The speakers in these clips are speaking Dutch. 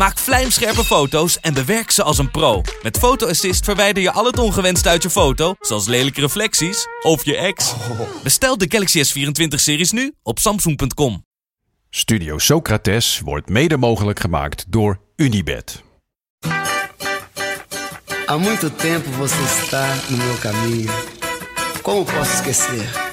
Maak vlijmscherpe foto's en bewerk ze als een pro. Met Photo Assist verwijder je al het ongewenst uit je foto, zoals lelijke reflecties of je ex. Bestel de Galaxy S24-series nu op samsung.com. Studio Socrates wordt mede mogelijk gemaakt door Unibed. Há muito tempo você está no meu caminho. Como posso esquecer?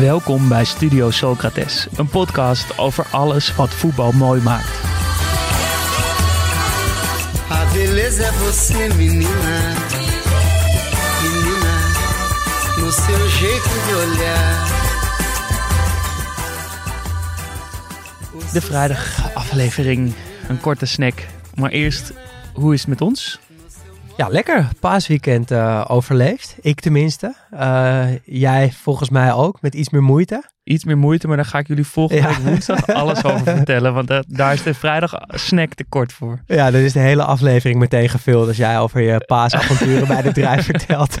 Welkom bij Studio Socrates, een podcast over alles wat voetbal mooi maakt. A beleza é você, menina. Menina, no seu jeito de olhar. De vrijdag aflevering, een korte snack. Maar eerst, hoe is het met ons? Ja, lekker. Paasweekend eh, overleefd. Ik tenminste. Eh, jij volgens mij ook, met iets meer moeite. Iets meer moeite, maar daar ga ik jullie volgende Ja. week woensdag alles over vertellen. Want daar is de vrijdag snack te kort voor. Ja, dat is de hele aflevering meteen gevuld als jij over je paasavonturen bij de drijf vertelt.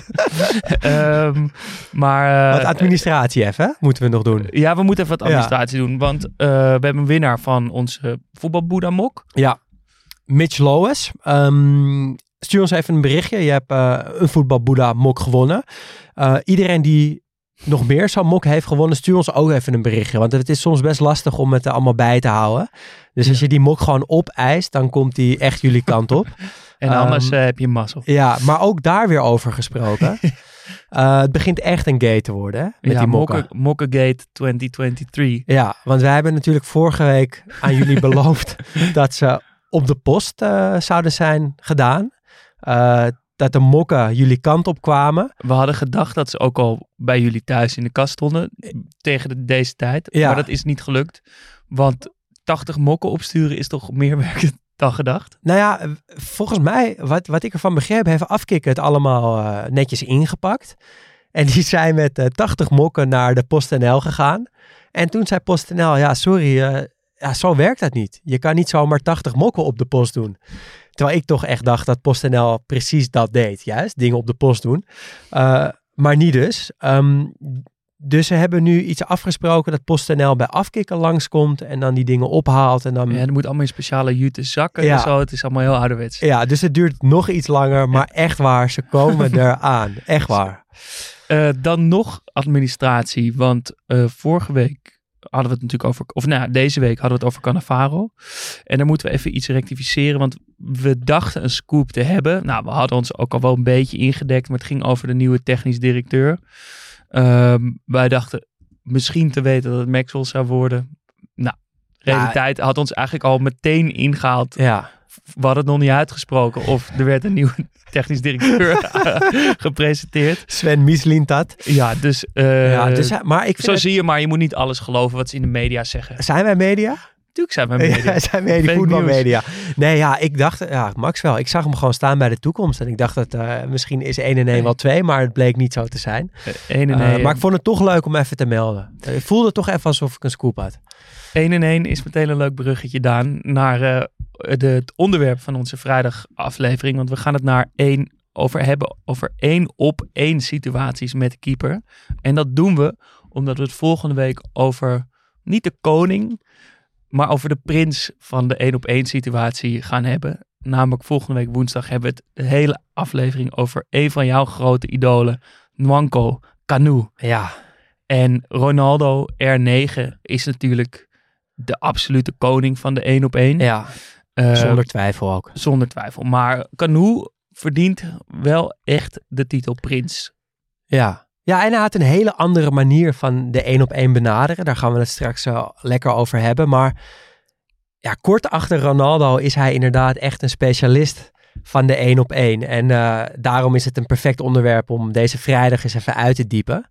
Ehm, maar eh, Wat administratie even, hè? moeten we nog doen. ja, we moeten even wat Ja. administratie doen. Want we hebben een winnaar van onze voetbalboeddha mok. Ja, Mitch Lois. Ehm, stuur ons even een berichtje. Je hebt eh, een voetbalboeddha mok gewonnen. Eh, iedereen die nog meer zo'n mok heeft gewonnen, stuur ons ook even een berichtje. Want het is soms best lastig om het er allemaal bij te houden. Dus als je die mok gewoon opeist, dan komt die echt jullie kant op. En Ehm, anders eh, heb je mazzel. Ja, maar ook daar weer over gesproken. Het begint echt een gay te worden, hè? Met ja, die mokken. Mokke- Mokkegate 2023. Ja, want wij hebben natuurlijk vorige week aan jullie beloofd dat ze op de post zouden zijn gedaan. Eh, dat de mokken jullie kant op kwamen. We hadden gedacht dat ze ook al bij jullie thuis in de kast stonden tegen de, deze tijd. Ja. Maar dat is niet gelukt. Want 80 mokken opsturen is toch meer werk dan gedacht? Nou ja, eh, volgens mij, wat, wat ik ervan begreep, heeft Afkikken het allemaal eh, netjes ingepakt. En die zijn met eh, 80 mokken naar de PostNL gegaan. En toen zei PostNL, ja sorry, eh, ja, zo werkt dat niet. Je kan niet zomaar 80 mokken op de post doen. Terwijl ik toch echt dacht dat PostNL precies dat deed. Juist, dingen op de post doen. Eh, maar niet dus. Ehm, dus ze hebben nu iets afgesproken dat PostNL bij Afkikken langskomt en dan die dingen ophaalt. En dan Ja, er moet allemaal in speciale jute zakken Ja. en zo. Het is allemaal heel ouderwets. Ja, dus het duurt nog iets langer, maar echt waar, ze komen eraan. Echt waar. Eh, dan nog administratie. Want eh, vorige week hadden we het natuurlijk over... Of nou, deze week hadden we het over Cannavaro. En daar moeten we even iets rectificeren. Want we dachten een scoop te hebben. Nou, we hadden ons ook al wel een beetje ingedekt. Maar het ging over de nieuwe technisch directeur. Ehm, wij dachten misschien te weten dat het Maxwell zou worden. Nou, realiteit had ons eigenlijk al meteen ingehaald. Ja, We hadden het nog niet uitgesproken. Of er werd een nieuwe technisch directeur gepresenteerd. Sven Mieslint dat. Ja, dus, eh, ja, dus, maar ik vind zo het- zie je maar, je moet niet alles geloven wat ze in de media zeggen. zijn wij media? Natuurlijk zijn we media. Ja, zijn media, voetbalmedia. Nee, ja, ik dacht, ja, Maxwell, ik zag hem gewoon staan bij de toekomst. En ik dacht dat eh, misschien is 1 en 1 Nee. wel 2, maar het bleek niet zo te zijn. Eh, 1 en Eh, 1. maar ik vond het toch leuk om even te melden. Ik voelde toch even alsof ik een scoop had. 1 en 1 is meteen een leuk bruggetje, Daan, naar de, het onderwerp van onze vrijdagaflevering. Want we gaan het naar één over hebben, over één op één situaties met de keeper. En dat doen we omdat we het volgende week over niet de koning, maar over de prins van de één op één situatie gaan hebben. Namelijk volgende week woensdag hebben we het de hele aflevering over een van jouw grote idolen, Nwanko Kanu. Ja, En Ronaldo R9 is natuurlijk de absolute koning van de 1 op 1. ja zonder twijfel ook. zonder twijfel. Maar Canu verdient wel echt de titel prins. Ja. Ja, en hij had een hele andere manier van de één op één benaderen. Daar gaan we het straks eh, lekker over hebben. Maar ja, kort achter Ronaldo is hij inderdaad echt een specialist van de één op één. En eh, daarom is het een perfect onderwerp om deze vrijdag eens even uit te diepen.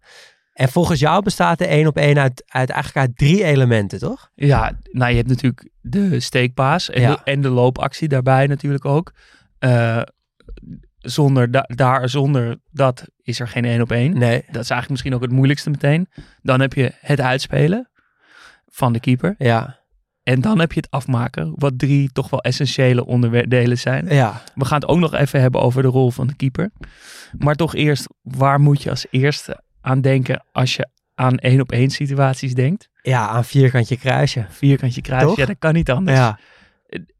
En volgens jou bestaat de één op één uit, uit eigenlijk uit drie elementen, toch? Ja, nou je hebt natuurlijk de steekpaas en, Ja. de, en de loopactie daarbij natuurlijk ook. Eh, zonder da- daar, zonder dat is er geen één op één. Nee. Dat is eigenlijk misschien ook het moeilijkste meteen. Dan heb je het uitspelen van de keeper. Ja. En dan heb je het afmaken, wat drie toch wel essentiële onderdelen zijn. Ja. We gaan het ook nog even hebben over de rol van de keeper. Maar toch eerst, waar moet je als eerste aan denken als je aan één op één situaties denkt? Ja, aan vierkantje kruisje. Vierkantje kruis, Toch? ja dat kan niet anders. Ja.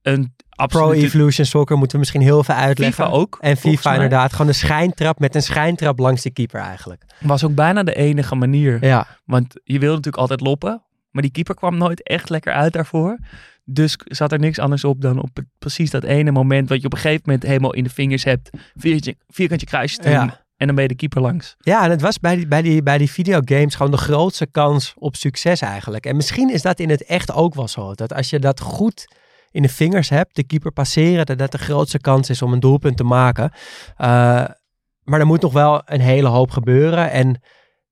Een Pro Evolution Soccer moeten we misschien heel even uitleggen. FIFA ook. En FIFA inderdaad. Gewoon een schijntrap met een schijntrap langs de keeper eigenlijk. Was ook bijna de enige manier. Ja. Want je wilde natuurlijk altijd loppen. Maar die keeper kwam nooit echt lekker uit daarvoor. Dus zat er niks anders op dan op precies dat ene moment. Wat je op een gegeven moment helemaal in de vingers hebt. Vierkantje, vierkantje kruisje. Ja. En dan ben je de keeper langs. Ja, en het was bij die, bij, die, bij die videogames gewoon de grootste kans op succes eigenlijk. En misschien is dat in het echt ook wel zo. Dat als je dat goed in de vingers hebt, de keeper passeren, dat dat de grootste kans is om een doelpunt te maken. Eh, maar er moet nog wel een hele hoop gebeuren. En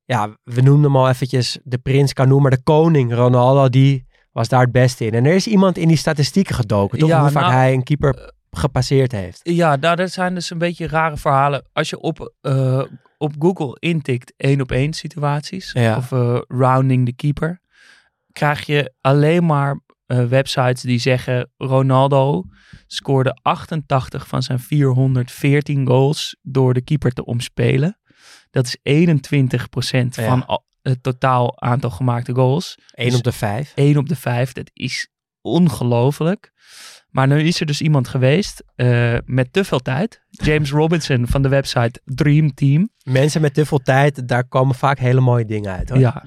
ja, we noemden hem al eventjes de prins Canu, maar de koning Ronaldo, die was daar het beste in. En er is iemand in die statistieken gedoken, toch? Ja, Hoe vaak nou, hij een keeper gepasseerd heeft. Ja, nou, dat zijn dus een beetje rare verhalen. Als je op, eh, op Google intikt één op één situaties. Ja. Of eh, rounding the keeper. Krijg je alleen maar eh, websites die zeggen Ronaldo scoorde 88 van zijn 414 goals door de keeper te omspelen. Dat is 21% Ja. van al- het totaal aantal gemaakte goals. 1 Dus- op de 5. 1 op de 5, dat is ongelooflijk. Maar nu is er dus iemand geweest eh, met te veel tijd. James Robinson van de website Dream Team. Mensen met te veel tijd, daar komen vaak hele mooie dingen uit. Hoor. Ja,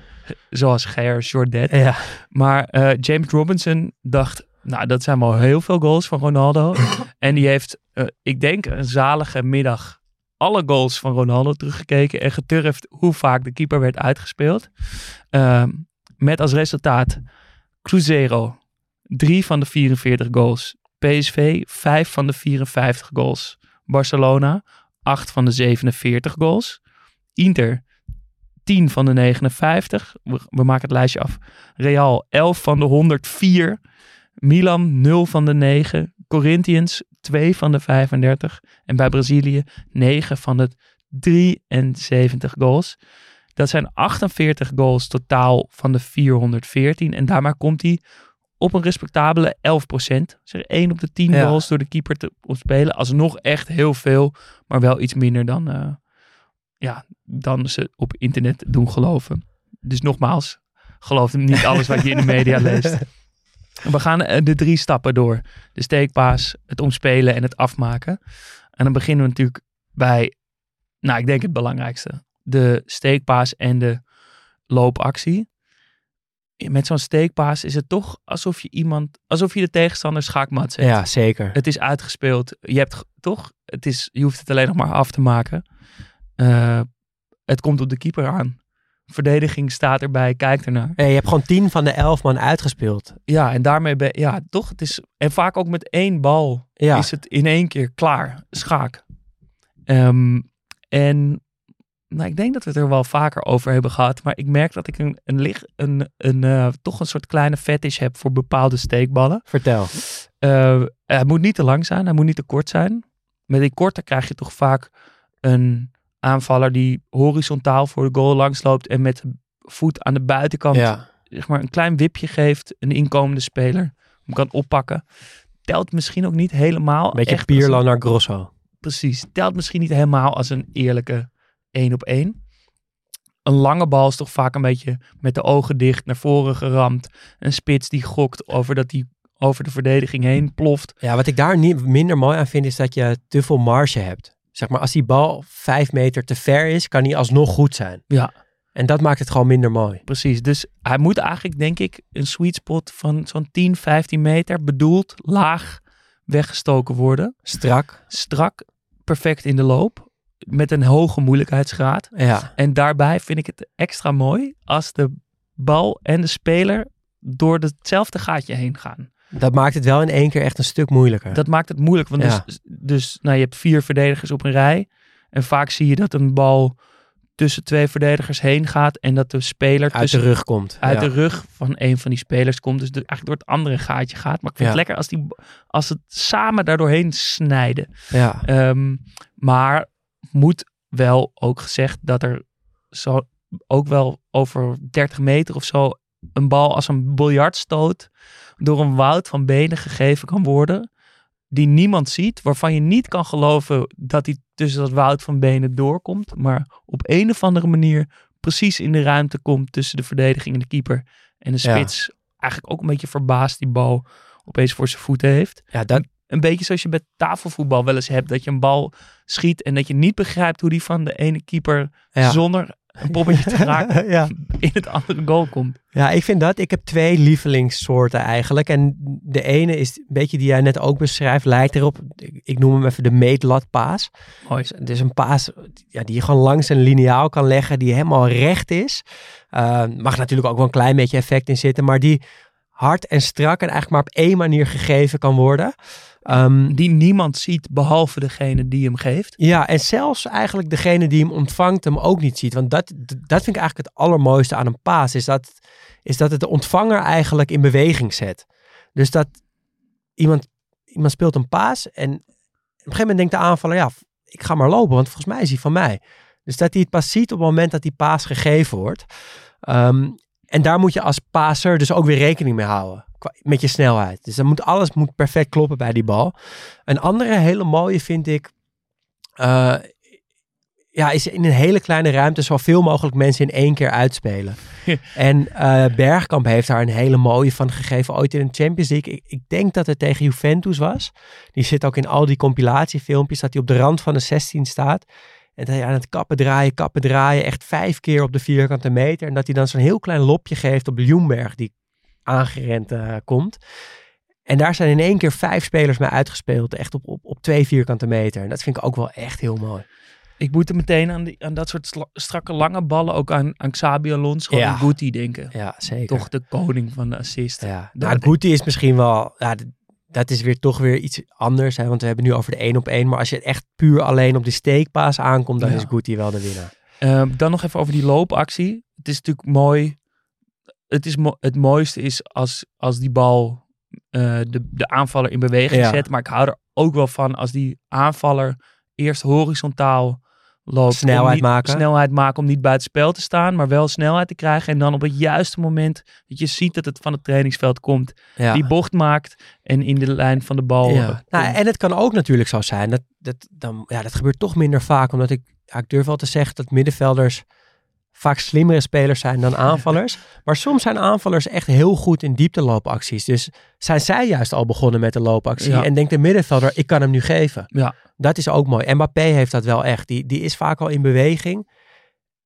zoals Ger Jordet. Ja. Maar eh, James Robinson dacht, nou dat zijn wel heel veel goals van Ronaldo. en die heeft, eh, ik denk een zalige middag alle goals van Ronaldo teruggekeken. En geturfd hoe vaak de keeper werd uitgespeeld. Ehm, met als resultaat Cruzeiro, drie van de 44 goals. PSV, vijf van de 54 goals. Barcelona, acht van de 47 goals. Inter, 10 van de 59. We, we maken het lijstje af. Real 11 van de 104. Milan 0 van de 9. Corinthians 2 van de 35. En bij Brazilië 9 van de 73 goals. Dat zijn 48 goals totaal van de 414. En daarmee komt hij op een respectabele 11% Zeg 1 op de 10 Ja. goals door de keeper te spelen. Alsnog echt heel veel, maar wel iets minder dan, eh, ja, dan ze op internet doen geloven. Dus nogmaals, geloof niet alles wat je in de media leest. We gaan eh, de drie stappen door. De steekpaas, het omspelen en het afmaken. En dan beginnen we natuurlijk bij, nou ik denk het belangrijkste. De steekpaas en de loopactie. Met zo'n steekpaas is het toch alsof je iemand, alsof je de tegenstander schaakmat zet. ja, zeker. Het is uitgespeeld. Je hebt toch, het is, je hoeft het alleen nog maar af te maken. Eh, het komt op de keeper aan. Verdediging staat erbij, kijkt ernaar. Hey, je hebt gewoon 10 van de 11 man uitgespeeld. Ja, en daarmee ben ja, toch, het is, en vaak ook met één bal Ja, is het in één keer klaar. Schaak. Ehm, en nou, ik denk dat we het er wel vaker over hebben gehad. Maar ik merk dat ik een, een, lig- een, een, eh, toch een soort kleine fetish heb voor bepaalde steekballen. vertel. Eh, hij moet niet te lang zijn, hij moet niet te kort zijn. Met die korte krijg je toch vaak een aanvaller die horizontaal voor de goal langsloopt en met de voet aan de buitenkant Ja. zeg maar, een klein wipje geeft, een inkomende speler hem kan oppakken. Telt misschien ook niet helemaal. Beetje een- naar Grosso. Precies. Telt misschien niet helemaal als een eerlijke één op één. Een lange bal is toch vaak een beetje met de ogen dicht naar voren geramd. Een spits die gokt over dat hij over de verdediging heen ploft. Ja, wat ik daar niet minder mooi aan vind, is dat je te veel marge hebt. Zeg maar, als die bal vijf meter te ver is, kan die alsnog goed zijn. Ja. En dat maakt het gewoon minder mooi. Precies. Dus hij moet eigenlijk, denk ik, een sweet spot van zo'n 10, 15 meter bedoeld, laag weggestoken worden. Strak. Strak, perfect in de loop. Met een hoge moeilijkheidsgraad. Ja. En daarbij vind ik het extra mooi als de bal en de speler door hetzelfde gaatje heen gaan. Dat maakt het wel in één keer echt een stuk moeilijker. Dat maakt het moeilijk. Want Ja. dus, dus nou, je hebt vier verdedigers op een rij. En vaak zie je dat een bal tussen twee verdedigers heen gaat en dat de speler Uit tussen, de rug komt. uit ja. de rug van een van die spelers komt. Dus de, eigenlijk door het andere gaatje gaat. Maar ik vind Ja. het lekker als, die, als het samen daardoorheen snijden. Ja. Ehm, maar moet wel ook gezegd dat er zo ook wel over 30 meter of zo een bal als een biljartstoot door een woud van benen gegeven kan worden. Die niemand ziet, waarvan je niet kan geloven dat hij tussen dat woud van benen doorkomt. Maar op een of andere manier precies in de ruimte komt tussen de verdediging en de keeper. En de Ja. spits eigenlijk ook een beetje verbaasd die bal opeens voor zijn voeten heeft ja, dat, een beetje zoals je bij tafelvoetbal wel eens hebt. Dat je een bal schiet en dat je niet begrijpt hoe die van de ene keeper ja. zonder een poppetje te raken ja. in het andere goal komt. Ja, ik vind dat. Ik heb twee lievelingssoorten eigenlijk. En de ene is een beetje die jij net ook beschrijft, lijkt erop. Ik noem hem even de meetlatpaas. Mooi. Dus het is een paas ja, die je gewoon langs een lineaal kan leggen, die helemaal recht is. Uh, mag natuurlijk ook wel een klein beetje effect in zitten, maar die hard en strak en eigenlijk maar op één manier gegeven kan worden. Um, die niemand ziet behalve degene die hem geeft. Ja, en zelfs eigenlijk degene die hem ontvangt hem ook niet ziet. Want dat, dat vind ik eigenlijk het allermooiste aan een paas. Is dat, is dat het de ontvanger eigenlijk in beweging zet. Dus dat iemand, iemand speelt een paas en op een gegeven moment denkt de aanvaller, ja, ik ga maar lopen, want volgens mij is hij van mij. Dus dat hij het pas ziet op het moment dat die paas gegeven wordt. Um, en daar moet je als passer dus ook weer rekening mee houden. Met je snelheid. Dus dan moet alles moet perfect kloppen bij die bal. Een andere hele mooie vind ik. Uh, ja, is in een hele kleine ruimte zoveel mogelijk mensen in één keer uitspelen. en uh, Bergkamp heeft daar een hele mooie van gegeven. Ooit in de Champions League. Ik, ik, denk dat het tegen Juventus was. Die zit ook in al die compilatiefilmpjes. Dat hij op de rand van de 16 staat. En dat hij aan het kappen draaien, kappen draaien. Echt vijf keer op de vierkante meter. En dat hij dan zo'n heel klein lopje geeft op Ljungberg. Die aangerend uh, komt. En daar zijn in één keer vijf spelers mee uitgespeeld. Echt op, op, op twee vierkante meter. En dat vind ik ook wel echt heel mooi. Ik moet er meteen aan, die, aan dat soort strakke lange ballen, ook aan, aan Xabi Alonso Ja. en Guti denken. Ja, zeker. Toch de koning van de assist. Ja, nou, Guti is misschien wel... Ja, dat is weer toch weer iets anders. Hè, want we hebben nu over de één op één. Maar als je echt puur alleen op die steekpaas aankomt... dan Ja. is Guti wel de winnaar. Ehm, dan nog even over die loopactie. Het is natuurlijk mooi. Het, is mo- het mooiste is als, als die bal eh, de, de aanvaller in beweging Ja. zet. Maar ik hou er ook wel van als die aanvaller eerst horizontaal loopt. Snelheid niet, maken. Snelheid maken om niet buiten spel te staan, maar wel snelheid te krijgen. En dan op het juiste moment dat je ziet dat het van het trainingsveld komt, Ja. die bocht maakt en in de lijn van de bal. eh, Ja. komt. Nou, en het kan ook natuurlijk zo zijn. Dat, dat, dan, ja, dat gebeurt toch minder vaak. Omdat ik, ja, ik durf wel te zeggen dat middenvelders vaak slimmere spelers zijn dan aanvallers. Maar soms zijn aanvallers echt heel goed in diepteloopacties. Dus zijn zij juist al begonnen met de loopactie. Ja. En denkt de middenvelder, ik kan hem nu geven. Ja. Dat is ook mooi. Mbappé heeft dat wel echt. Die, die is vaak al in beweging.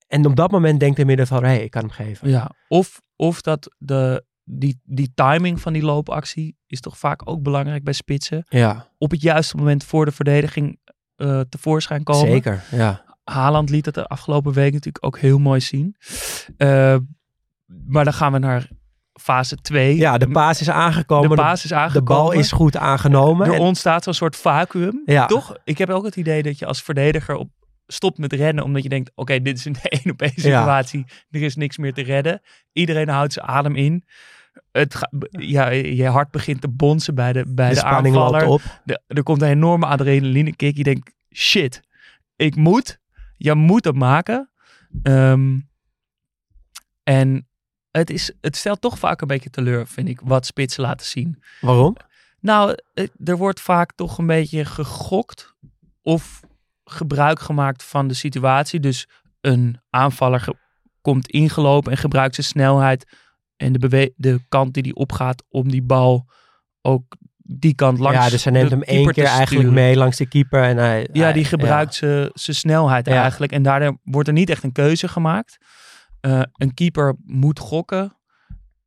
En op dat moment denkt de middenvelder, hé, hey, ik kan hem geven. Ja, of, of dat de, die, die timing van die loopactie is toch vaak ook belangrijk bij spitsen. Ja, Op het juiste moment voor de verdediging eh, tevoorschijn komen. zeker. Ja. Haaland liet het de afgelopen week natuurlijk ook heel mooi zien. Eh, maar dan gaan we naar fase 2. ja, de paas is aangekomen. de De, baas is de aangekomen. bal is goed aangenomen. Er En- ontstaat zo'n soort vacuüm. Ja. Toch? Ik heb ook het idee dat je als verdediger op, stopt met rennen. Omdat je denkt, oké, dit is een één op één situatie. Er is niks meer te redden. Iedereen houdt zijn adem in. Het ja, je hart begint te bonzen bij de, bij de de, spanning aanvaller. loopt op. De- er komt een enorme adrenaline kick. Je denkt, shit, ik moet. Je moet het maken. Ehm, en het, is, het stelt toch vaak een beetje teleur, vind ik, wat spitsen laten zien. Waarom? Nou, er wordt vaak toch een beetje gegokt of gebruik gemaakt van de situatie. Dus een aanvaller komt ingelopen en gebruikt zijn snelheid en de, de kant die hij opgaat om die bal ook die kant langs ja, dus hij neemt hem één keer eigenlijk mee langs de keeper. En hij, Ja, hij- die gebruikt ze zijn snelheid Ja. eigenlijk. En daardoor wordt er niet echt een keuze gemaakt. Eh, een keeper moet gokken.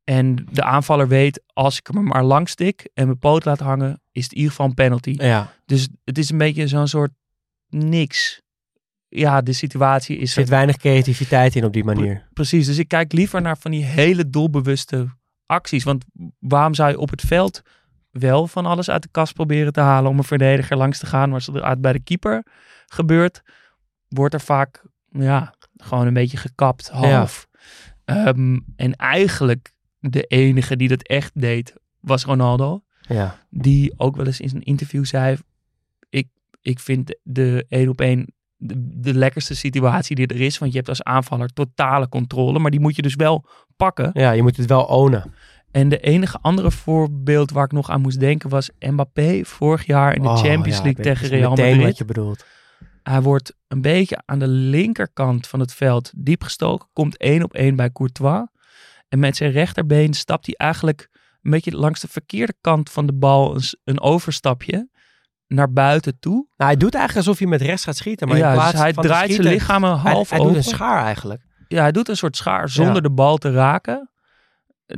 En de aanvaller weet, als ik hem maar langs stik en mijn poot laat hangen, is het in ieder geval een penalty. Ja, ja. Dus het is een beetje zo'n soort niks. Ja, de situatie is Er zit weinig creativiteit in op die manier. Precies, dus ik kijk liever naar van die hele doelbewuste acties. Want waarom zou je op het veld wel van alles uit de kast proberen te halen om een verdediger langs te gaan, maar zodra het bij de keeper gebeurt, wordt er vaak, ja, gewoon een beetje gekapt, half. Ehm, en eigenlijk de enige die dat echt deed, was Ronaldo. Ja. Die ook wel eens in een interview zei, ik, ik vind de één op één de, de lekkerste situatie die er is. Want je hebt als aanvaller totale controle, maar die moet je dus wel pakken. ja, je moet het wel ownen. En de enige andere voorbeeld waar ik nog aan moest denken was Mbappé vorig jaar in de Oh, Champions ja, League tegen Real Madrid. wat je bedoelt. Hij wordt een beetje aan de linkerkant van het veld diep gestoken. Komt één op één bij Courtois. En met zijn rechterbeen stapt hij eigenlijk een beetje langs de verkeerde kant van de bal een, overstapje naar buiten toe. Nou, hij doet eigenlijk alsof hij met rechts gaat schieten. Maar ja, in dus plaats hij van te draait zijn lichaam een hij, half hij open. doet een schaar eigenlijk. Ja, hij doet een soort schaar zonder Ja. de bal te raken.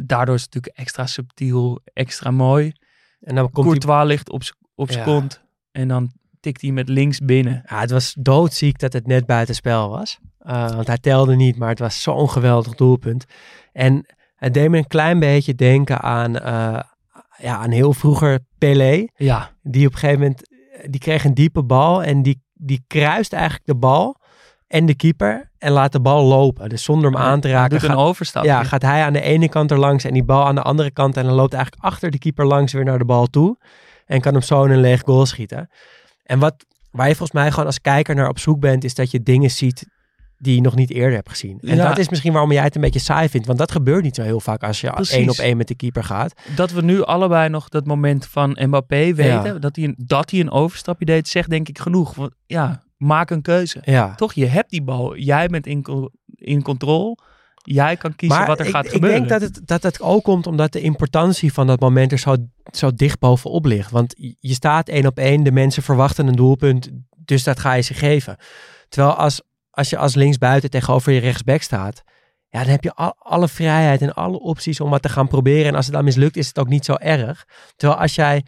Daardoor is het natuurlijk extra subtiel, extra mooi. En dan komt. Courtois ligt op zijn Ja. kont. En dan tikt hij met links binnen. Ja, het was doodziek dat het net buitenspel was. Uh, want hij telde niet, maar het was zo'n geweldig doelpunt. En het deed me een klein beetje denken aan, uh, ja, aan heel vroeger Pelé. Ja, Die op een gegeven moment, die kreeg een diepe bal en die, die kruist eigenlijk de bal en de keeper en laat de bal lopen. Dus zonder hem aan te raken doet een ga- overstapje. ja, gaat hij aan de ene kant er langs en die bal aan de andere kant. En dan loopt eigenlijk achter de keeper langs weer naar de bal toe. En kan hem zo in een leeg goal schieten. En wat, waar je volgens mij gewoon als kijker naar op zoek bent, is dat je dingen ziet die je nog niet eerder hebt gezien. En Ja. dat is misschien waarom jij het een beetje saai vindt. Want dat gebeurt niet zo heel vaak als je Precies. één op één met de keeper gaat. dat we nu allebei nog dat moment van Mbappé weten. Ja. Dat, hij een, dat hij een overstapje deed, zegt denk ik genoeg. Want ja, maak een keuze. Ja. Toch, je hebt die bal. Jij bent in, in controle. Jij kan kiezen wat er ik, gaat ik gebeuren. denk dat het, dat het ook komt omdat de importantie van dat moment er zo, zo dicht bovenop ligt. Want je- je staat één op één, de mensen verwachten een doelpunt, dus dat ga je ze geven. Terwijl als, als je als linksbuiten tegenover je rechtsback staat, ja, dan heb je al, alle vrijheid en alle opties om wat te gaan proberen. En als het dan mislukt, is het ook niet zo erg. Terwijl als jij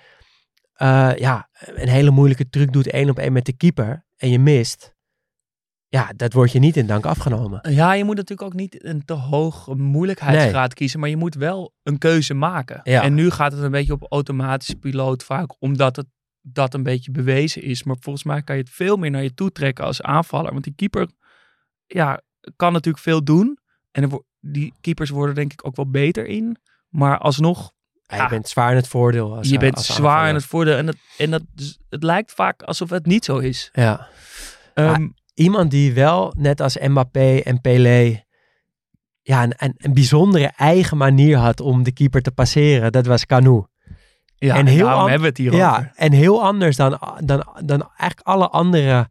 eh, ja, een hele moeilijke truc doet één op één met de keeper en je mist, ja, dat wordt je niet in dank afgenomen. Ja, je moet natuurlijk ook niet een te hoge moeilijkheidsgraad kiezen, maar je moet wel een keuze maken. Ja. En nu gaat het een beetje op automatische piloot vaak, omdat het dat een beetje bewezen is. Maar volgens mij kan je het veel meer naar je toe trekken als aanvaller. Want die keeper ja, kan natuurlijk veel doen. En die keepers worden denk ik ook wel beter in. Maar alsnog, Ja, je bent zwaar in het voordeel. Als, je bent als zwaar aanvaller. in het voordeel. En, dat, en dat, het lijkt vaak alsof het niet zo is. Ja. Ehm, Iemand die wel, net als Mbappé en Pelé, ja, een, een, een bijzondere eigen manier had om de keeper te passeren, dat was Canu. ja, en heel hebben we het hier Ja, over. en heel anders dan, dan, dan eigenlijk alle andere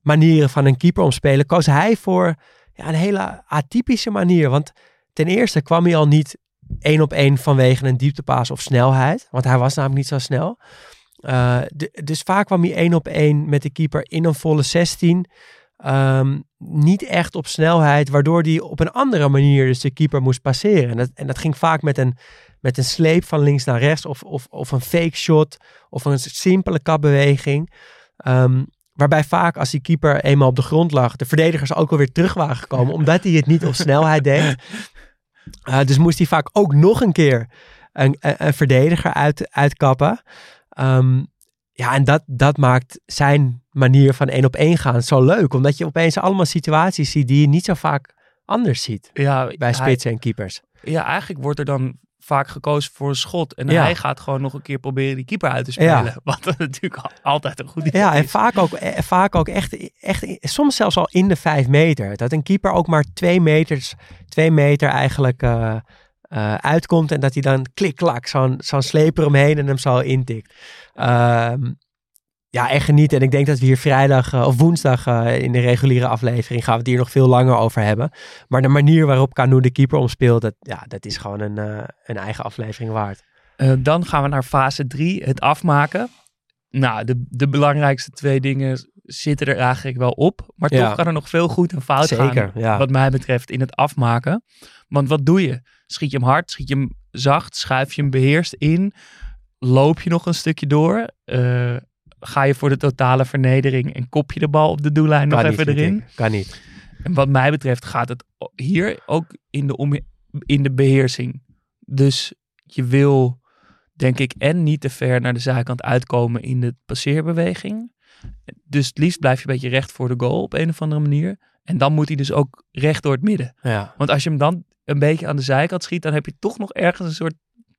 manieren van een keeper omspelen, koos hij voor ja, een hele atypische manier. Want ten eerste kwam hij al niet één op één vanwege een dieptepaas of snelheid, want hij was namelijk niet zo snel. Eh, dus vaak kwam hij één op één met de keeper in een volle 16. Ehm, niet echt op snelheid, waardoor hij op een andere manier dus de keeper moest passeren. En dat, en dat ging vaak met een, met een sleep van links naar rechts of, of, of een fake shot of een simpele kapbeweging. Ehm, waarbij vaak als die keeper eenmaal op de grond lag, de verdedigers ook alweer terug waren gekomen, omdat hij het niet op snelheid deed. Eh, dus moest hij vaak ook nog een keer een, een, een verdediger uit, uitkappen. Ehm, ja, en dat, dat maakt zijn manier van één op één gaan zo leuk. Omdat je opeens allemaal situaties ziet die je niet zo vaak anders ziet Ja, bij hij- spitsen en keepers. Ja, eigenlijk wordt er dan vaak gekozen voor een schot. En Ja. hij gaat gewoon nog een keer proberen die keeper uit te spelen. Ja. Wat natuurlijk al- altijd een goed idee Ja, en vaak ook, eh, vaak ook echt, echt, soms zelfs al in de vijf meter. Dat een keeper ook maar twee, meters, twee meter eigenlijk eh, eh, uitkomt. En dat hij dan klik-klak zo'n zo'n sleper omheen en hem zo intikt. Ehm, ja, echt genieten. En ik denk dat we hier vrijdag eh, of woensdag eh, in de reguliere aflevering gaan we het hier nog veel langer over hebben. Maar de manier waarop Canu de keeper omspeelt, dat, ja, dat is gewoon een, eh, een eigen aflevering waard. Dan gaan we naar fase 3, het afmaken. Nou, de, de belangrijkste twee dingen zitten er eigenlijk wel op. Maar Ja. toch kan er nog veel goed en fout Zeker, gaan. ja. Wat mij betreft in het afmaken. Want wat doe je? Schiet je hem hard? Schiet je hem zacht? Schuif je hem beheerst in? Loop je nog een stukje door? Ga je voor de totale vernedering en kop je de bal op de doellijn nog Kan even niet, erin? Kan niet. En wat mij betreft gaat het hier ook in de, om, in de beheersing. Dus je wil, denk ik, en niet te ver naar de zijkant uitkomen in de passeerbeweging. Dus het liefst blijf je een beetje recht voor de goal op een of andere manier. En dan moet hij dus ook recht door het midden. Ja. Want als je hem dan een beetje aan de zijkant schiet, dan heb je toch nog ergens een soort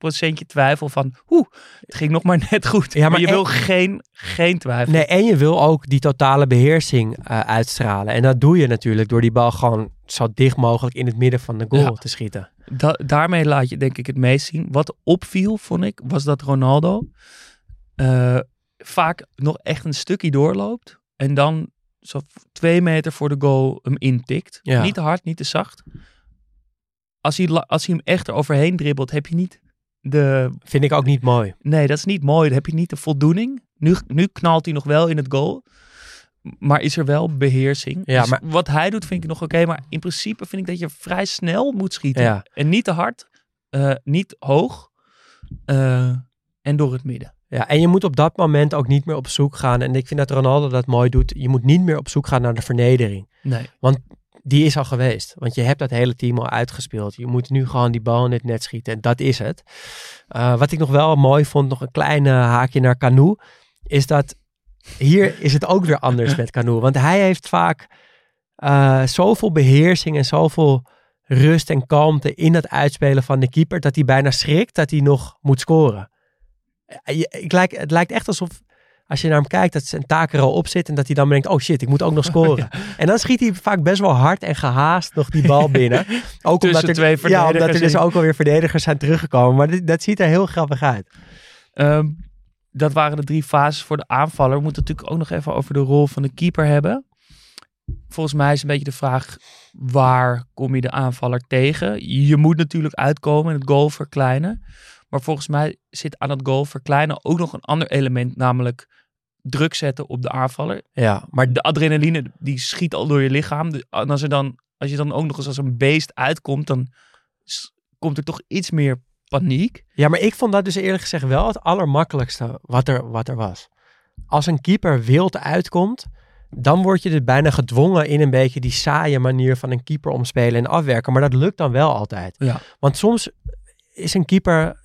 procentje twijfel van, oeh, het ging nog maar net goed. Ja, maar, maar je en- wil geen, geen twijfel. Nee, en je wil ook die totale beheersing eh, uitstralen. En dat doe je natuurlijk door die bal gewoon zo dicht mogelijk in het midden van de goal Ja. te schieten. Da- daarmee laat je denk ik het meest zien. Wat opviel, vond ik, was dat Ronaldo eh, vaak nog echt een stukje doorloopt. En dan zo twee meter voor de goal hem intikt. Ja. Niet te hard, niet te zacht. Als hij, als hij hem echt eroverheen dribbelt, heb je niet de... Vind ik ook niet mooi. Nee, dat is niet mooi. Dan heb je niet de voldoening. Nu, nu knalt hij nog wel in het goal. Maar is er wel beheersing. Ja, Dus maar- Wat hij doet vind ik nog oké. maar in principe vind ik dat je vrij snel moet schieten. Ja. En niet te hard. eh, niet hoog. eh, en door het midden. Ja, en je moet op dat moment ook niet meer op zoek gaan. En ik vind dat Ronaldo dat mooi doet. Je moet niet meer op zoek gaan naar de vernedering. Nee. Die is al geweest. Want je hebt dat hele team al uitgespeeld. Je moet nu gewoon die bal in het net schieten. En dat is het. Eh, wat ik nog wel mooi vond, nog een klein haakje naar Canu. Is dat hier is het ook weer anders met Canu. Want hij heeft vaak eh, zoveel beheersing en zoveel rust en kalmte in het uitspelen van de keeper. Dat hij bijna schrikt dat hij nog moet scoren. Eh, Ik lijk, het lijkt echt alsof als je naar hem kijkt, dat zijn taak er al op zit. En dat hij dan denkt, oh shit, ik moet ook nog scoren. En dan schiet hij vaak best wel hard en gehaast nog die bal binnen. Ook Tussen omdat er, twee ja, omdat er dus ook alweer verdedigers zijn teruggekomen. Maar dit- dat ziet er heel grappig uit. Ehm, dat waren de drie fases voor de aanvaller. We moeten het natuurlijk ook nog even over de rol van de keeper hebben. Volgens mij is een beetje de vraag, waar kom je de aanvaller tegen? Je moet natuurlijk uitkomen en het goal verkleinen. Maar volgens mij zit aan het goal verkleinen ook nog een ander element, namelijk druk zetten op de aanvaller. Ja, maar De adrenaline, die schiet al door je lichaam. En als, er dan, als je dan ook nog eens als een beest uitkomt, dan komt er toch iets meer paniek. Ja, maar ik vond dat dus eerlijk gezegd wel het allermakkelijkste wat er, wat er was. Als een keeper wild uitkomt, dan word je dus bijna gedwongen in een beetje die saaie manier van een keeper omspelen en afwerken. Maar dat lukt dan wel altijd. Ja. Want soms is een keeper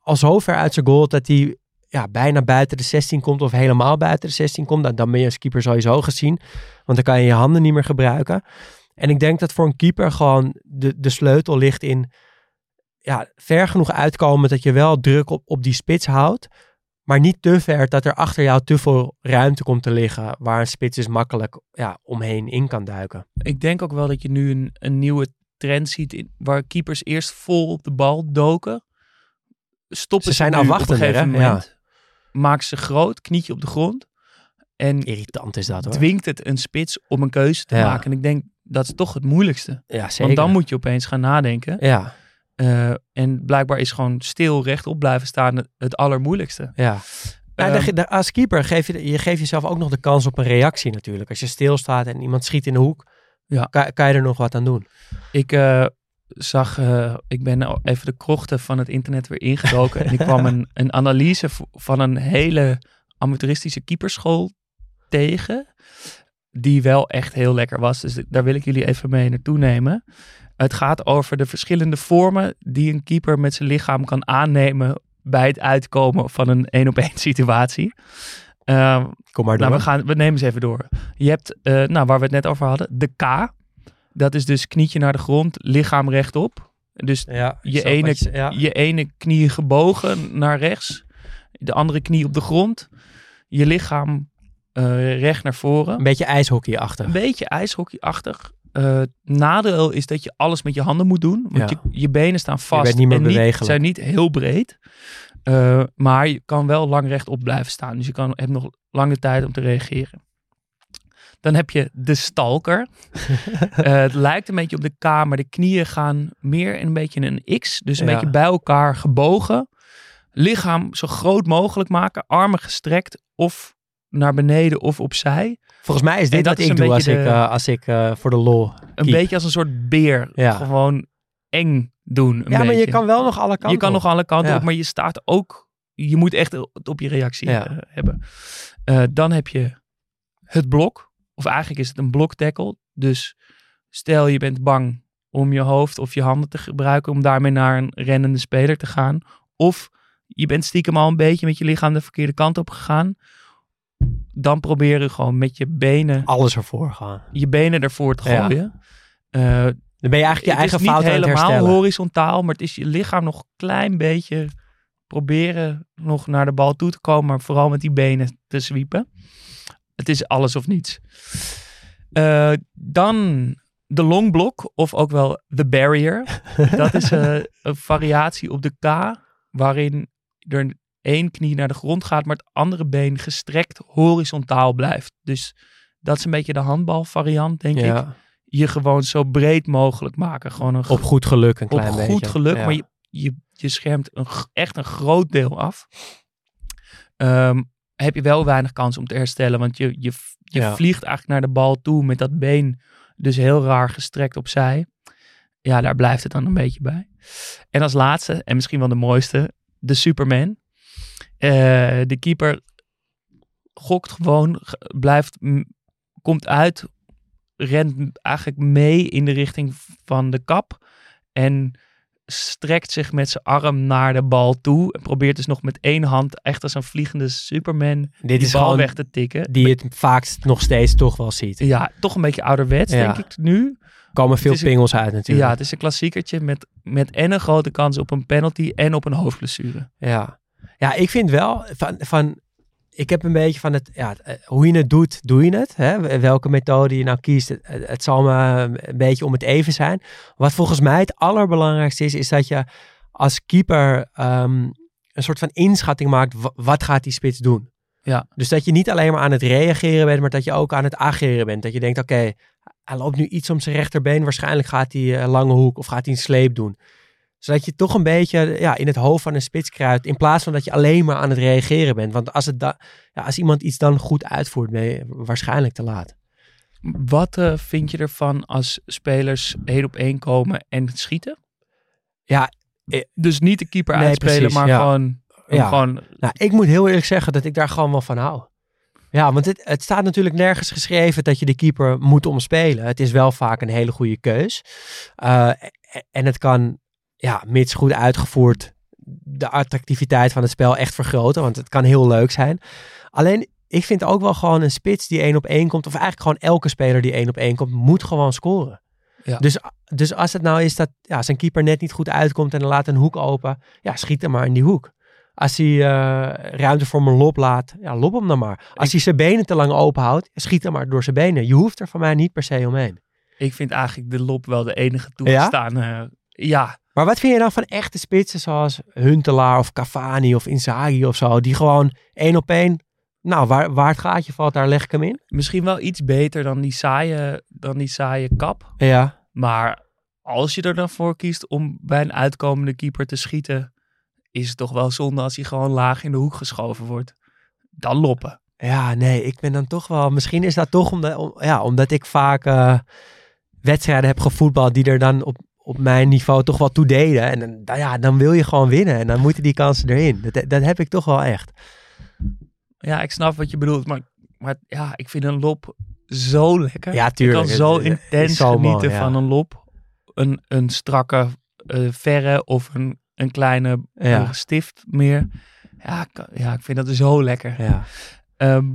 al zo ver uit zijn goal dat hij ja, bijna buiten de 16 komt of helemaal buiten de 16 komt. Dan, dan ben je als keeper sowieso gezien, want dan kan je je handen niet meer gebruiken. En ik denk dat voor een keeper gewoon de, de sleutel ligt in ja, ver genoeg uitkomen dat je wel druk op, op die spits houdt. Maar niet te ver dat er achter jou te veel ruimte komt te liggen. Waar een spits dus makkelijk ja, omheen in kan duiken. Ik denk ook wel dat je nu een, een nieuwe trend ziet in, waar keepers eerst vol op de bal doken. Stoppen Ze zijn nu op een gegeven? Ja. Moment. Maak ze groot, knietje op de grond. En Irritant is dat hoor. dwingt het een spits om een keuze te Ja. maken. En ik denk dat is toch het moeilijkste. Ja, zeker. Want dan moet je opeens gaan nadenken. Ja, Eh, en blijkbaar is gewoon stil rechtop blijven staan het, allermoeilijkste. ja. Nou, Ehm, als keeper geef je, je geeft jezelf ook nog de kans op een reactie natuurlijk. Als je stilstaat en iemand schiet in de hoek, Ja. kan, kan je er nog wat aan doen. Ik eh, zag, eh, ik ben even de krochten van het internet weer ingedoken. en ik kwam een, een analyse van een hele amateuristische keeperschool tegen. Die wel echt heel lekker was. Dus daar wil ik jullie even mee naartoe nemen. Het gaat over de verschillende vormen die een keeper met zijn lichaam kan aannemen bij het uitkomen van een één op één situatie. Ehm, Kom maar door. nou, we, gaan, we nemen ze even door. Je hebt, eh, nou, waar we het net over hadden, de K. Dat is dus knietje naar de grond, lichaam rechtop. Dus ja, je ene, je- ja. je ene knie gebogen naar rechts, de andere knie op de grond, je lichaam eh, recht naar voren. Een beetje ijshockeyachtig. Een beetje ijshockeyachtig. Eh nadeel is dat je alles met je handen moet doen. Want Ja. je, je benen staan vast. bent niet meer bewegelijk. zijn niet heel breed. Eh, maar je kan wel lang rechtop blijven staan. Dus je kan, hebt nog lange tijd om te reageren. Dan heb je de stalker. Eh, het lijkt een beetje op de K, maar de knieën gaan meer in een beetje in een X. Dus een Ja. beetje bij elkaar gebogen. Lichaam zo groot mogelijk maken. Armen gestrekt of naar beneden of opzij. Volgens mij is dit dat wat is ik doe als beetje ik, de- eh, als ik eh, voor de lol Een keep. beetje als een soort beer. Ja. Gewoon eng doen. Een Ja, maar je kan wel nog alle kanten Je kan op. nog alle kanten Ja. op, maar je staat ook. Je moet echt op je reactie Ja. eh, hebben. Eh, dan heb je het blok. Of eigenlijk is het een bloktackle. Dus stel je bent bang om je hoofd of je handen te gebruiken om daarmee naar een rennende speler te gaan. Of je bent stiekem al een beetje met je lichaam de verkeerde kant op gegaan. dan proberen gewoon met je benen, Alles ervoor gaan. je benen ervoor te Ja. gooien. Eh, Dan ben je eigenlijk je eigen fout aan het helemaal horizontaal, maar het is je lichaam nog een klein beetje proberen nog naar de bal toe te komen, maar vooral met die benen te zwiepen. Het is alles of niets. Eh, dan de long block, of ook wel de barrier. Dat is eh, een variatie op de K, waarin er één knie naar de grond gaat, maar het andere been gestrekt horizontaal blijft. Dus dat is een beetje de handbalvariant, denk ik je gewoon zo breed mogelijk maken. Gewoon een op goed geluk een op klein beetje. goed geluk, Ja. maar je, je, je schermt een, echt een groot deel af. Ehm, heb je wel weinig kans om te herstellen, want je, je, je Ja. vliegt eigenlijk naar de bal toe met dat been dus heel raar gestrekt opzij. Ja, daar blijft het dan een beetje bij. En als laatste, en misschien wel de mooiste, de Superman. Eh, de keeper gokt gewoon, blijft, komt uit, rent eigenlijk mee in de richting van de kap. En strekt zich met zijn arm naar de bal toe. En probeert dus nog met één hand, echt als een vliegende Superman, Dit die is bal weg te tikken. die het vaakst nog steeds toch wel ziet. Ja, toch een beetje ouderwets, Ja. denk ik nu. komen veel een- pingels uit natuurlijk. Ja, het is een klassiekertje met, met en een grote kans op een penalty en op een hoofdblessure. Ja, ja ik vind wel van, van ik heb een beetje van het, ja, eh, hoe je het doet, doe je het. Hè? Welke methode je nou kiest, het, zal me een beetje om het even zijn. Wat volgens mij het allerbelangrijkste is, is dat je als keeper ehm, een soort van inschatting maakt, wa- wat gaat die spits doen. Ja. Dus dat je niet alleen maar aan het reageren bent, maar dat je ook aan het ageren bent. Dat je denkt, oké, hij loopt nu iets om zijn rechterbeen, waarschijnlijk gaat hij een lange hoek of gaat hij een sleep doen zodat je toch een beetje ja, in het hoofd van een spits kruipt. In plaats van dat je alleen maar aan het reageren bent. Want als, het da- ja, als iemand iets dan goed uitvoert, ben je waarschijnlijk te laat. Wat eh, vind je ervan als spelers één op één komen en schieten? Ja, eh, Dus niet de keeper Nee, uitspelen, precies, maar ja. gewoon, Ja. gewoon Nou, ik moet heel eerlijk zeggen dat ik daar gewoon wel van hou. Ja, want het, het staat natuurlijk nergens geschreven dat je de keeper moet omspelen. Het is wel vaak een hele goede keus. Eh, en het kan, ja, mits goed uitgevoerd, de attractiviteit van het spel echt vergroten. Want het kan heel leuk zijn. Alleen, ik vind ook wel gewoon een spits die één op één komt. Of eigenlijk gewoon elke speler die één op één komt, moet gewoon scoren. Ja. Dus, dus als het nou is dat ja, zijn keeper net niet goed uitkomt en dan laat een hoek open. Ja, schiet hem maar in die hoek. Als hij eh, ruimte voor mijn lob laat, ja, lob hem dan maar. Als hij zijn benen te lang open houdt, schiet hem maar door zijn benen. Je hoeft er van mij niet per se omheen. Ik vind eigenlijk de lop wel de enige toegestaan. Ja? ja, Maar wat vind je dan van echte spitsen zoals Huntelaar of Cavani of Inzaghi of zo, die gewoon één op één, nou, waar, waar het gaatje valt, daar leg ik hem in? misschien wel iets beter dan die saaie, dan die saaie kap. Ja, Maar als je er dan voor kiest om bij een uitkomende keeper te schieten, is het toch wel zonde als hij gewoon laag in de hoek geschoven wordt. Dan loppen. ja, nee, ik ben dan toch wel, misschien is dat toch omdat, om- ja, omdat ik vaak eh, wedstrijden heb gevoetbald die er dan op, op mijn niveau toch wel toe deden. En dan, ja, dan wil je gewoon winnen en dan moeten die kansen erin. Dat, dat heb ik toch wel echt. Ja, ik snap wat je bedoelt, maar, maar ja, ik vind een lop zo lekker. Ja, Ik tuurlijk. kan zo intens zo genieten ja. van een lop. Een, een strakke eh, verre of een, een kleine eh, stift meer. Ja, ik- ja, ik vind dat zo lekker. Ja. Ehm,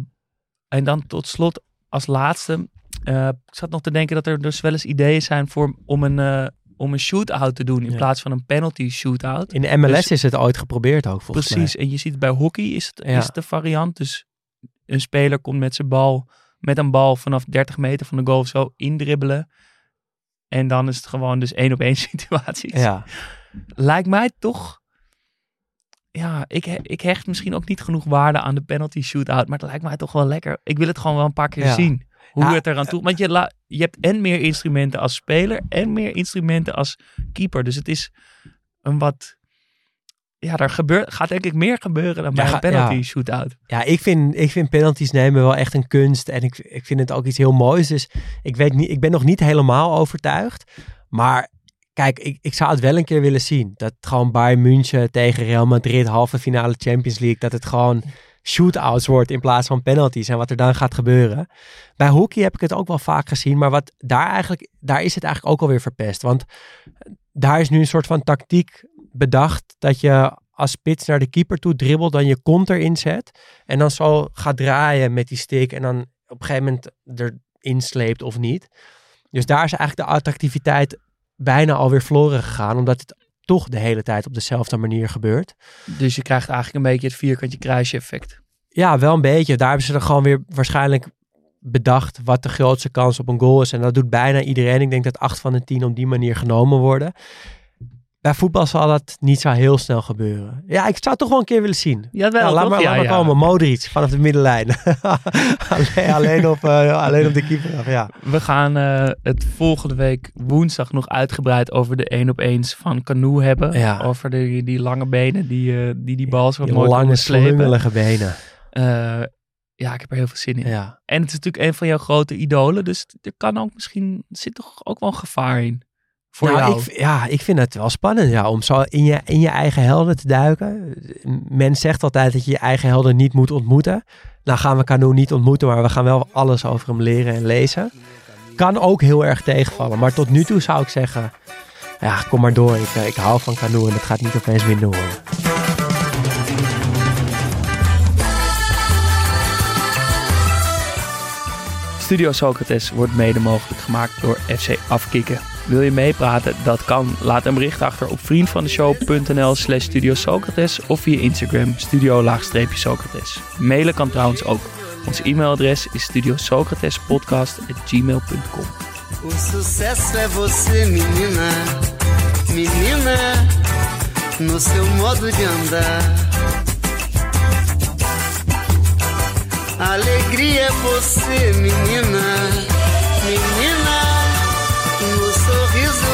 en dan tot slot als laatste. eh, ik zat nog te denken dat er dus wel eens ideeën zijn voor, om een, om een shootout te doen in Ja. plaats van een penalty shootout. In de MLS Dus- is het ooit geprobeerd ook, volgens Precies. En je ziet bij hockey is het, Ja. is het de variant. Dus een speler komt met zijn bal, met een bal vanaf 30 meter van de goal zo indribbelen. En dan is het gewoon dus één op één situaties. mij. Ja. Lijkt mij toch. Ja, ik, ik hecht misschien ook niet genoeg waarde aan de penalty shootout. Maar het lijkt mij toch wel lekker. Ik wil het gewoon wel een paar keer Ja. zien. Hoe Ja, het eraan toe. Want je, la, je hebt en meer instrumenten als speler. En meer instrumenten als keeper. Dus het is een wat. Ja, er gebeurt, gaat denk ik meer gebeuren dan bij Ja, een penalty ja. shootout. Ja, ik vind, ik vind penalties nemen wel echt een kunst. En ik, ik vind het ook iets heel moois. Dus ik, weet niet, ik ben nog niet helemaal overtuigd. Maar kijk, ik, ik zou het wel een keer willen zien. Dat gewoon Bayern München tegen Real Madrid, halve finale Champions League. Dat het gewoon shootouts wordt in plaats van penalties. En wat er dan gaat gebeuren. Bij hockey heb ik het ook wel vaak gezien. Maar wat daar eigenlijk, daar is het eigenlijk ook alweer verpest. Want daar is nu een soort van tactiek bedacht. Dat je als spits naar de keeper toe dribbelt, dan je kont erin zet. En dan zo gaat draaien met die stick. En dan op een gegeven moment erin sleept of niet. Dus daar is eigenlijk de attractiviteit bijna alweer verloren gegaan. Omdat het toch de hele tijd op dezelfde manier gebeurt. Dus je krijgt eigenlijk een beetje het vierkantje kruisje effect. Ja, wel een beetje. Daar hebben ze er gewoon weer waarschijnlijk bedacht wat de grootste kans op een goal is. En dat doet bijna iedereen. Ik denk dat acht van de tien op die manier genomen worden. Bij voetbal zal dat niet zo heel snel gebeuren. Ja, ik zou het toch wel een keer willen zien. Ja, wel, Ja, laat toch? maar, Ja, laat maar ja. komen. Modric vanaf de middenlijn. alleen, alleen, op, eh, alleen op de keeper af, ja. We gaan eh, het volgende week woensdag nog uitgebreid over de 1 op 1 van Canoe hebben. Ja. Over de, die lange benen die eh, die, die bal zo Die mooi lange, slungelige benen. Ja, ik heb er heel veel zin in. Ja. En het is natuurlijk een van jouw grote idolen. Dus er kan ook misschien, er zit toch ook wel een gevaar in. Voor Nou, jou. Ik, ja, ik vind het wel spannend ja, om zo in je, in je eigen helden te duiken. Men zegt altijd dat je je eigen helden niet moet ontmoeten. Nou gaan we Cano niet ontmoeten, maar we gaan wel alles over hem leren en lezen. Kan ook heel erg tegenvallen. Maar tot nu toe zou ik zeggen, ja, kom maar door. Ik, eh, ik hou van Cano en het gaat niet opeens minder worden. Studio Socrates wordt mede mogelijk gemaakt door FC Afkikken. Wil je meepraten? Dat kan. Laat een bericht achter op vriendvandeshow.nl slash Studio Socrates of via Instagram studio-socrates. Mailen kan trouwens ook. Ons e-mailadres is studiosocratespodcast.gmail.com O sucesso é você, menina, menina, alegria é você, menina,